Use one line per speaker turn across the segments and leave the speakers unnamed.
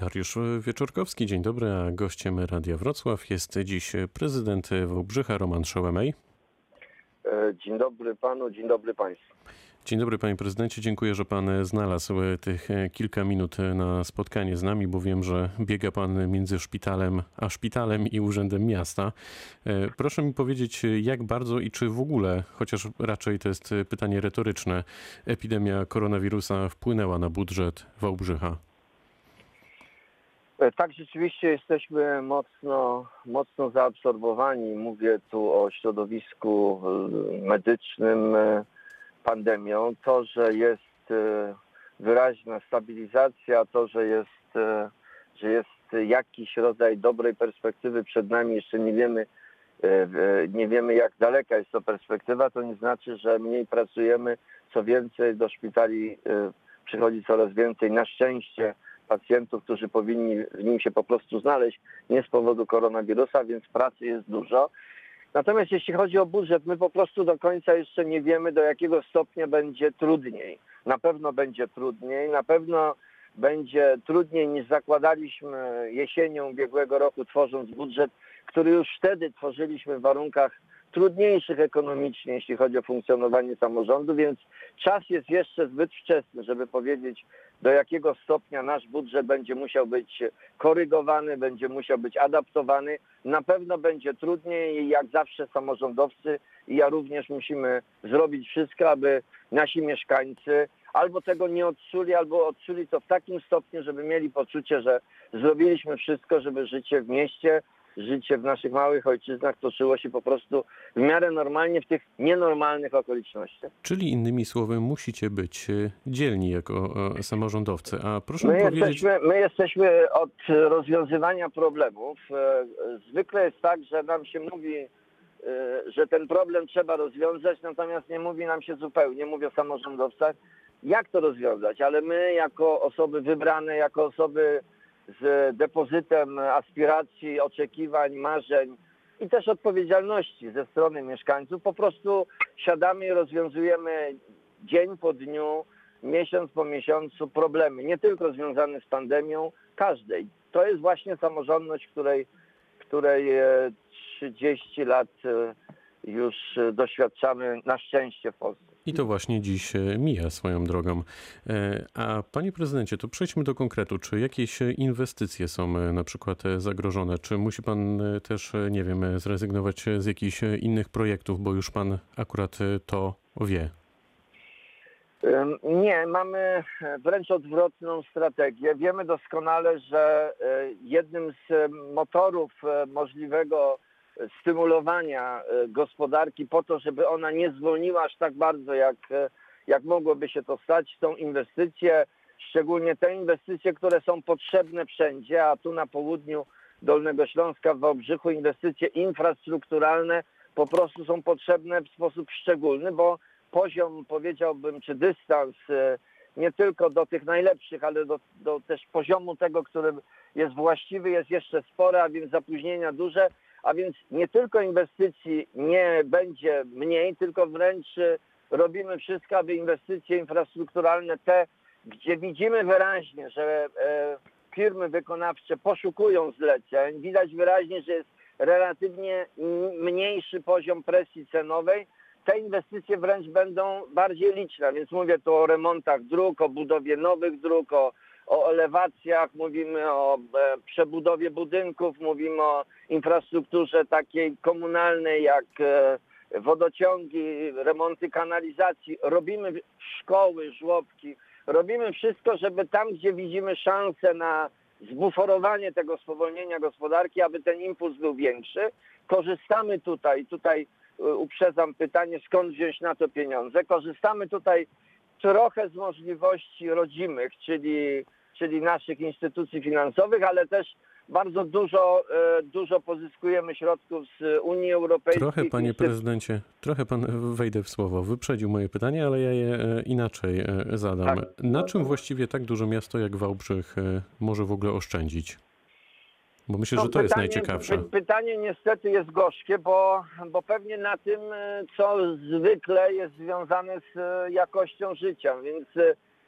Dariusz Wieczorkowski, dzień dobry, a gościem Radia Wrocław jest dziś prezydent Wałbrzycha Roman Szołemej.
E, Dzień dobry panu, dzień dobry państwu.
Dzień dobry panie prezydencie, dziękuję, że pan znalazł tych kilka minut na spotkanie z nami, bo wiem, że biega pan między szpitalem a szpitalem i urzędem miasta. E, Proszę mi powiedzieć, jak bardzo i czy w ogóle, chociaż raczej to jest pytanie retoryczne, epidemia koronawirusa wpłynęła na budżet Wałbrzycha?
E, Tak, rzeczywiście jesteśmy mocno, mocno zaabsorbowani. Mówię tu o środowisku e, medycznym, e, pandemią. To, że jest wyraźna stabilizacja, to, że jest, że jest jakiś rodzaj dobrej perspektywy przed nami, jeszcze nie wiemy, nie wiemy jak daleka jest to perspektywa, to nie znaczy, że mniej pracujemy. Co więcej, do szpitali przychodzi coraz więcej. Na szczęście pacjentów, którzy powinni w nim się po prostu znaleźć, nie z powodu koronawirusa, więc pracy jest dużo. Natomiast jeśli chodzi o budżet, my po prostu do końca jeszcze nie wiemy, do jakiego stopnia będzie trudniej. Na pewno będzie trudniej, na pewno będzie trudniej niż zakładaliśmy jesienią ubiegłego roku, tworząc budżet, który już wtedy tworzyliśmy w warunkach trudniejszych ekonomicznie, jeśli chodzi o funkcjonowanie samorządu, więc czas jest jeszcze zbyt wczesny, żeby powiedzieć, do jakiego stopnia nasz budżet będzie musiał być korygowany, będzie musiał być adaptowany. Na pewno będzie trudniej i jak zawsze samorządowcy i ja również musimy zrobić wszystko, aby nasi mieszkańcy albo tego nie odczuli, albo odczuli to w takim stopniu, żeby mieli poczucie, że zrobiliśmy wszystko, żeby życie w mieście, życie w naszych małych ojczyznach toczyło się po prostu w miarę normalnie w tych nienormalnych okolicznościach.
Czyli innymi słowy, musicie być e, dzielni jako samorządowcy. A proszę
My
powiedzieć,
jesteśmy, my jesteśmy od rozwiązywania problemów. E, Zwykle jest tak, że nam się mówi, e, że ten problem trzeba rozwiązać, natomiast nie mówi nam się zupełnie, mówię o samorządowcach, jak to rozwiązać, ale my jako osoby wybrane, jako osoby z depozytem aspiracji, oczekiwań, marzeń i też odpowiedzialności ze strony mieszkańców, po prostu siadamy i rozwiązujemy dzień po dniu, miesiąc po miesiącu problemy, nie tylko związane z pandemią, każdej. To jest właśnie samorządność, której, której e, 30 lat e, już e, doświadczamy na szczęście w Polsce.
I to właśnie dziś e, mija swoją drogą. E, A panie prezydencie, to przejdźmy do konkretu. Czy jakieś inwestycje są na przykład zagrożone? Czy musi pan też, nie wiem, zrezygnować z jakichś innych projektów, bo już pan akurat to wie?
Nie, mamy wręcz odwrotną strategię. Wiemy doskonale, że jednym z motorów możliwego stymulowania e, gospodarki po to, żeby ona nie zwolniła aż tak bardzo, jak, e, jak mogłoby się to stać, są inwestycje, szczególnie te inwestycje, które są potrzebne wszędzie, a tu na południu Dolnego Śląska, w Wałbrzychu, inwestycje infrastrukturalne po prostu są potrzebne w sposób szczególny, bo poziom, powiedziałbym, czy dystans e, nie tylko do tych najlepszych, ale do, do też poziomu tego, który jest właściwy, jest jeszcze spory, a więc zapóźnienia duże, a więc nie tylko inwestycji nie będzie mniej, tylko wręcz e, robimy wszystko, aby inwestycje infrastrukturalne te, gdzie widzimy wyraźnie, że e, firmy wykonawcze poszukują zleceń, widać wyraźnie, że jest relatywnie mniejszy poziom presji cenowej, te inwestycje wręcz będą bardziej liczne, więc mówię tu o remontach dróg, o budowie nowych dróg, o, o elewacjach, mówimy o e, przebudowie budynków, mówimy o infrastrukturze takiej komunalnej jak e, wodociągi, remonty kanalizacji. Robimy szkoły, żłobki, robimy wszystko, żeby tam, gdzie widzimy szansę na zbuforowanie tego spowolnienia gospodarki, aby ten impuls był większy, korzystamy tutaj, tutaj y, uprzedzam pytanie, skąd wziąć na to pieniądze. Korzystamy tutaj trochę z możliwości rodzimych, czyli, czyli naszych instytucji finansowych, ale też bardzo dużo, e, dużo pozyskujemy środków z Unii Europejskiej.
Trochę, panie prezydencie, trochę pan wejdę w słowo. Wyprzedził moje pytanie, ale ja je e, inaczej e, zadam.
Tak.
Na czym właściwie tak duże miasto jak Wałbrzych może w ogóle oszczędzić? Bo myślę, że
No,
to jest
pytanie-
najciekawsze.
py- Pytanie niestety jest gorzkie, bo, bo pewnie na tym, co zwykle jest związane z jakością życia, więc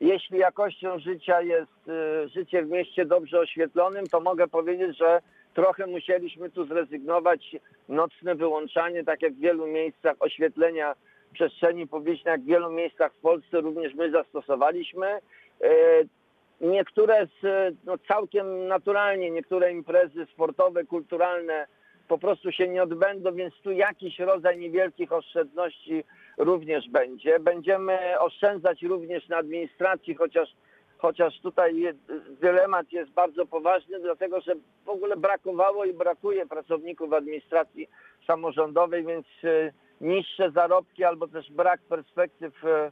jeśli jakością życia jest y, życie w mieście dobrze oświetlonym, to mogę powiedzieć, że trochę musieliśmy tu zrezygnować nocne wyłączanie, tak jak w wielu miejscach oświetlenia przestrzeni publicznej, jak w wielu miejscach w Polsce również my zastosowaliśmy. Y, Niektóre z, no całkiem naturalnie, niektóre imprezy sportowe, kulturalne po prostu się nie odbędą, więc tu jakiś rodzaj niewielkich oszczędności również będzie. Będziemy oszczędzać również na administracji, chociaż, chociaż tutaj dylemat jest bardzo poważny, dlatego że w ogóle brakowało i brakuje pracowników administracji samorządowej, więc e, niższe zarobki albo też brak perspektyw e,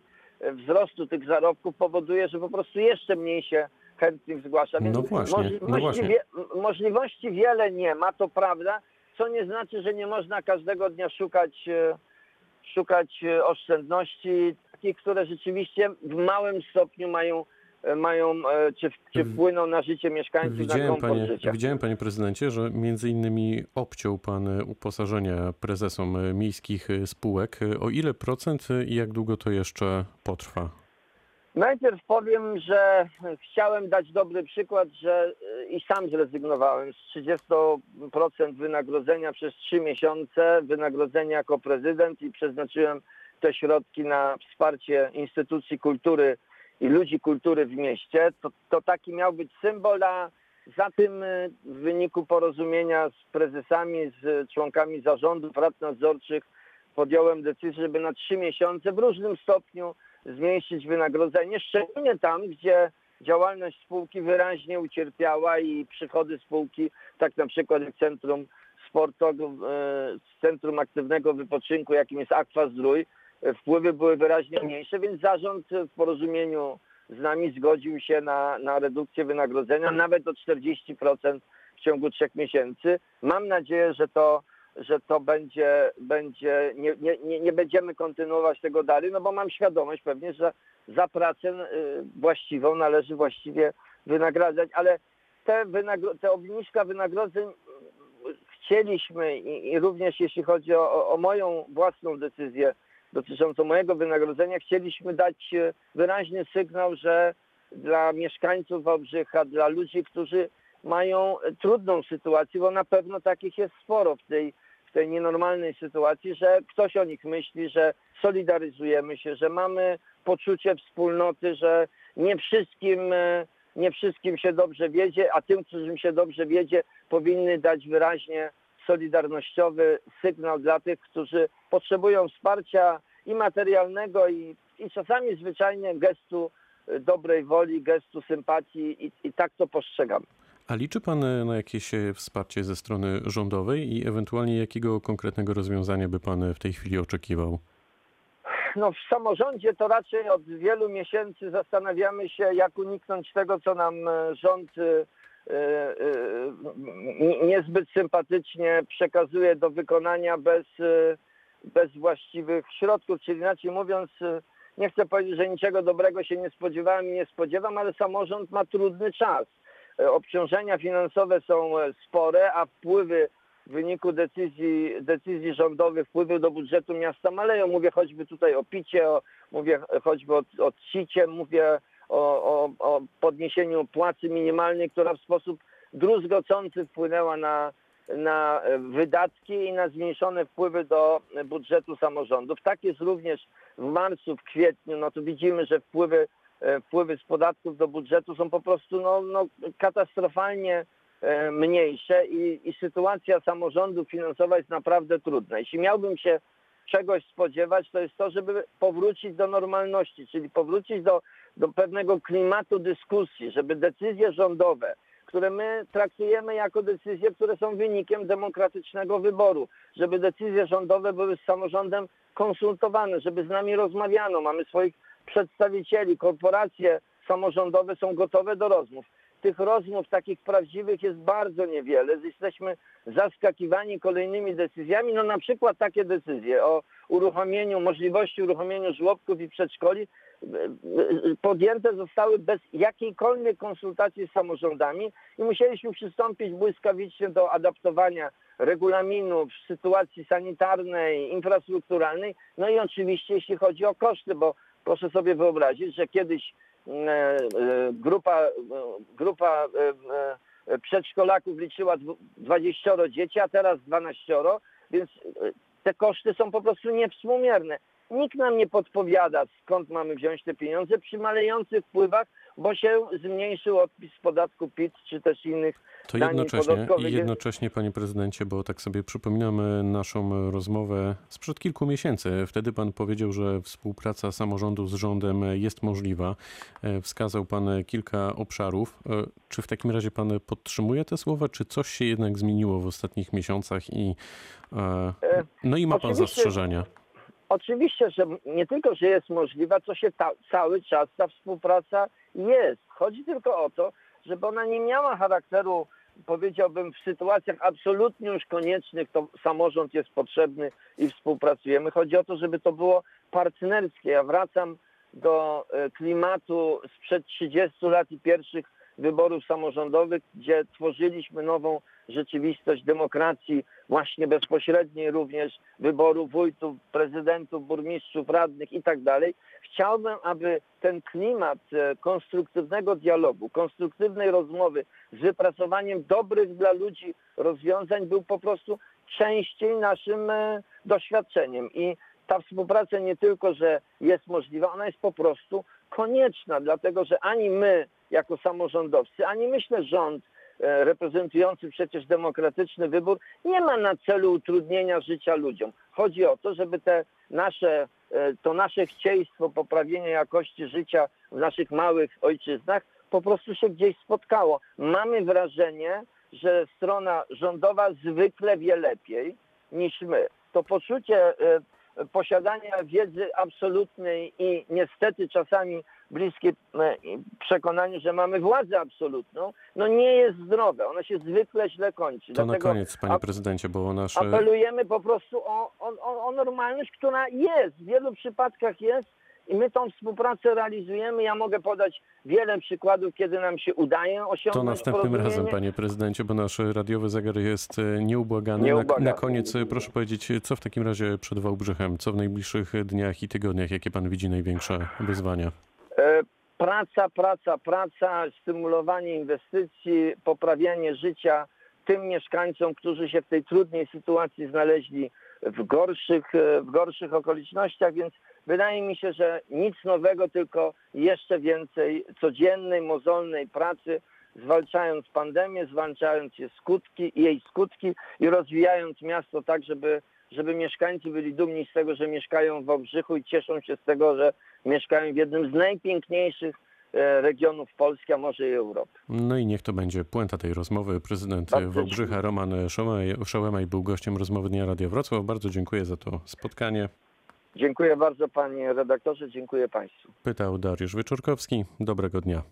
wzrostu tych zarobków powoduje, że po prostu jeszcze mniej się chętnych zgłasza. Więc
No właśnie, no
możliwości,
właśnie.
wie, możliwości wiele nie ma, to prawda, co nie znaczy, że nie można każdego dnia szukać, e, szukać e, oszczędności, takich, które rzeczywiście w małym stopniu mają, e, mają czy, czy
W-
wpłyną na życie mieszkańców, na
Widziałem
komfort
panie,
życia.
widziałem, panie prezydencie, że między innymi obciął pan uposażenia prezesom miejskich spółek. O ile procent i jak długo to jeszcze potrwa?
Najpierw powiem, że chciałem dać dobry przykład, że y, i sam zrezygnowałem z 30% wynagrodzenia przez 3 miesiące, wynagrodzenia jako prezydent i przeznaczyłem te środki na wsparcie instytucji kultury i ludzi kultury w mieście. To, to taki miał być symbol, a za tym y, w wyniku porozumienia z prezesami, z członkami zarządów, rad nadzorczych podjąłem decyzję, żeby na 3 miesiące w różnym stopniu zmniejszyć wynagrodzenie, szczególnie tam, gdzie działalność spółki wyraźnie ucierpiała i przychody spółki, tak na przykład jak Centrum Sportowego, Centrum Aktywnego Wypoczynku, jakim jest Aqua Zdrój, e, wpływy były wyraźnie mniejsze, więc zarząd w porozumieniu z nami zgodził się na, na redukcję wynagrodzenia nawet o 40% w ciągu trzech miesięcy. Mam nadzieję, że to że to będzie, będzie nie, nie, nie, będziemy kontynuować tego dalej, no bo mam świadomość pewnie, że za pracę y, właściwą należy właściwie wynagradzać, ale te, wynagro- te obniżka wynagrodzeń y, chcieliśmy i, i również jeśli chodzi o, o- o moją własną decyzję dotyczącą mojego wynagrodzenia, chcieliśmy dać y, wyraźny sygnał, że dla mieszkańców Wałbrzycha, dla ludzi, którzy mają trudną sytuację, bo na pewno takich jest sporo w tej, w tej nienormalnej sytuacji, że ktoś o nich myśli, że solidaryzujemy się, że mamy poczucie wspólnoty, że nie wszystkim, e, nie wszystkim się dobrze wiedzie, a tym, którym się dobrze wiedzie, powinny dać wyraźnie solidarnościowy sygnał dla tych, którzy potrzebują wsparcia i materialnego, i, i czasami zwyczajnie gestu e, dobrej woli, gestu sympatii i, i tak to postrzegam.
A liczy pan e, na jakieś e, wsparcie ze strony rządowej i ewentualnie jakiego konkretnego rozwiązania by pan e, w tej chwili oczekiwał?
No w samorządzie to raczej od wielu miesięcy zastanawiamy się, jak uniknąć tego, co nam rząd niezbyt sympatycznie przekazuje do wykonania bez, bez właściwych środków. Czyli inaczej mówiąc, nie chcę powiedzieć, że niczego dobrego się nie spodziewałem i nie spodziewam, ale samorząd ma trudny czas. E, Obciążenia finansowe są e, spore, a wpływy w wyniku decyzji, decyzji rządowych wpływy do budżetu miasta maleją. Mówię choćby tutaj o picie, o, mówię choćby o, o cicie, mówię o, o, o podniesieniu płacy minimalnej, która w sposób druzgocący wpłynęła na, na e, wydatki i na zmniejszone wpływy do budżetu samorządów. Tak jest również w marcu, w kwietniu. No to widzimy, że wpływy, wpływy z podatków do budżetu są po prostu no, no, katastrofalnie e, mniejsze i, i sytuacja samorządu finansowa jest naprawdę trudna. Jeśli miałbym się czegoś spodziewać, to jest to, żeby powrócić do normalności, czyli powrócić do, do pewnego klimatu dyskusji, żeby decyzje rządowe, które my traktujemy jako decyzje, które są wynikiem demokratycznego wyboru, żeby decyzje rządowe były z samorządem konsultowane, żeby z nami rozmawiano. Mamy swoich przedstawicieli, korporacje samorządowe są gotowe do rozmów. Tych rozmów takich prawdziwych jest bardzo niewiele. Jesteśmy zaskakiwani kolejnymi decyzjami. No na przykład takie decyzje o uruchomieniu, możliwości uruchomienia żłobków i przedszkoli podjęte zostały bez jakiejkolwiek konsultacji z samorządami i musieliśmy przystąpić błyskawicznie do adaptowania regulaminów, sytuacji sanitarnej, infrastrukturalnej, no i oczywiście jeśli chodzi o koszty, bo proszę sobie wyobrazić, że kiedyś e, grupa, e, grupa e, e, przedszkolaków liczyła dwu- 20 dzieci, a teraz 12, więc e, te koszty są po prostu niewspółmierne. Nikt nam nie podpowiada, skąd mamy wziąć te pieniądze przy malejących wpływach, bo się zmniejszył odpis z podatku PIT czy też innych
To jednocześnie, i jednocześnie, panie prezydencie, bo tak sobie przypominamy naszą rozmowę sprzed kilku miesięcy. Wtedy pan powiedział, że współpraca samorządu z rządem jest możliwa. E, Wskazał pan kilka obszarów. E, Czy w takim razie pan podtrzymuje te słowa, czy coś się jednak zmieniło w ostatnich miesiącach i E, no i ma pan
oczywiście-
zastrzeżenia?
Oczywiście, że nie tylko, że jest możliwa, to się ta, cały czas ta współpraca jest. Chodzi tylko o to, żeby ona nie miała charakteru, powiedziałbym, w sytuacjach absolutnie już koniecznych, to samorząd jest potrzebny i współpracujemy. Chodzi o to, żeby to było partnerskie. Ja wracam do e, klimatu sprzed 30 lat i pierwszych wyborów samorządowych, gdzie tworzyliśmy nową rzeczywistość demokracji, właśnie bezpośredniej również wyboru wójtów, prezydentów, burmistrzów, radnych i tak dalej. Chciałbym, aby ten klimat e, konstruktywnego dialogu, konstruktywnej rozmowy z wypracowaniem dobrych dla ludzi rozwiązań był po prostu częściej naszym e, doświadczeniem. I ta współpraca nie tylko, że jest możliwa, ona jest po prostu konieczna, dlatego że ani my jako samorządowcy, ani myślę rząd reprezentujący przecież demokratyczny wybór nie ma na celu utrudnienia życia ludziom. Chodzi o to, żeby te nasze, e, to nasze chcieństwo poprawienia jakości życia w naszych małych ojczyznach po prostu się gdzieś spotkało. Mamy wrażenie, że strona rządowa zwykle wie lepiej niż my. To poczucie e, posiadania wiedzy absolutnej i niestety czasami bliskie e, przekonaniu, że mamy władzę absolutną, no nie jest zdrowe. Ona się zwykle źle kończy.
To na
Dlatego
koniec, panie prezydencie, bo nasze...
apelujemy po prostu o, o, o- normalność, która jest, w wielu przypadkach jest i my tą współpracę realizujemy. Ja mogę podać wiele przykładów, kiedy nam się udaje osiągnąć
To następnym razem, panie prezydencie, bo nasz radiowy zegar jest e, nieubłagany. Na,
Nieubłagany.
na koniec e, proszę powiedzieć, co w takim razie przed Wałbrzychem? Co w najbliższych dniach i tygodniach? Jakie pan widzi największe wyzwania?
Praca, praca, praca, stymulowanie inwestycji, poprawianie życia tym mieszkańcom, którzy się w tej trudnej sytuacji znaleźli w gorszych, e, w gorszych okolicznościach, więc wydaje mi się, że nic nowego, tylko jeszcze więcej codziennej, mozolnej pracy, zwalczając pandemię, zwalczając jej skutki, jej skutki i rozwijając miasto tak, żeby, żeby mieszkańcy byli dumni z tego, że mieszkają w Wałbrzychu i cieszą się z tego, że mieszkają w jednym z najpiękniejszych e, regionów Polski, a może i Europy.
No i niech to będzie puenta tej rozmowy. Prezydent
Bardzo
Wałbrzycha Roman Szołemaj był gościem rozmowy Dnia Radia Wrocław. Bardzo dziękuję za to spotkanie.
Dziękuję bardzo panie redaktorze, dziękuję państwu.
Pytał Dariusz Wyczorkowski. Dobrego dnia.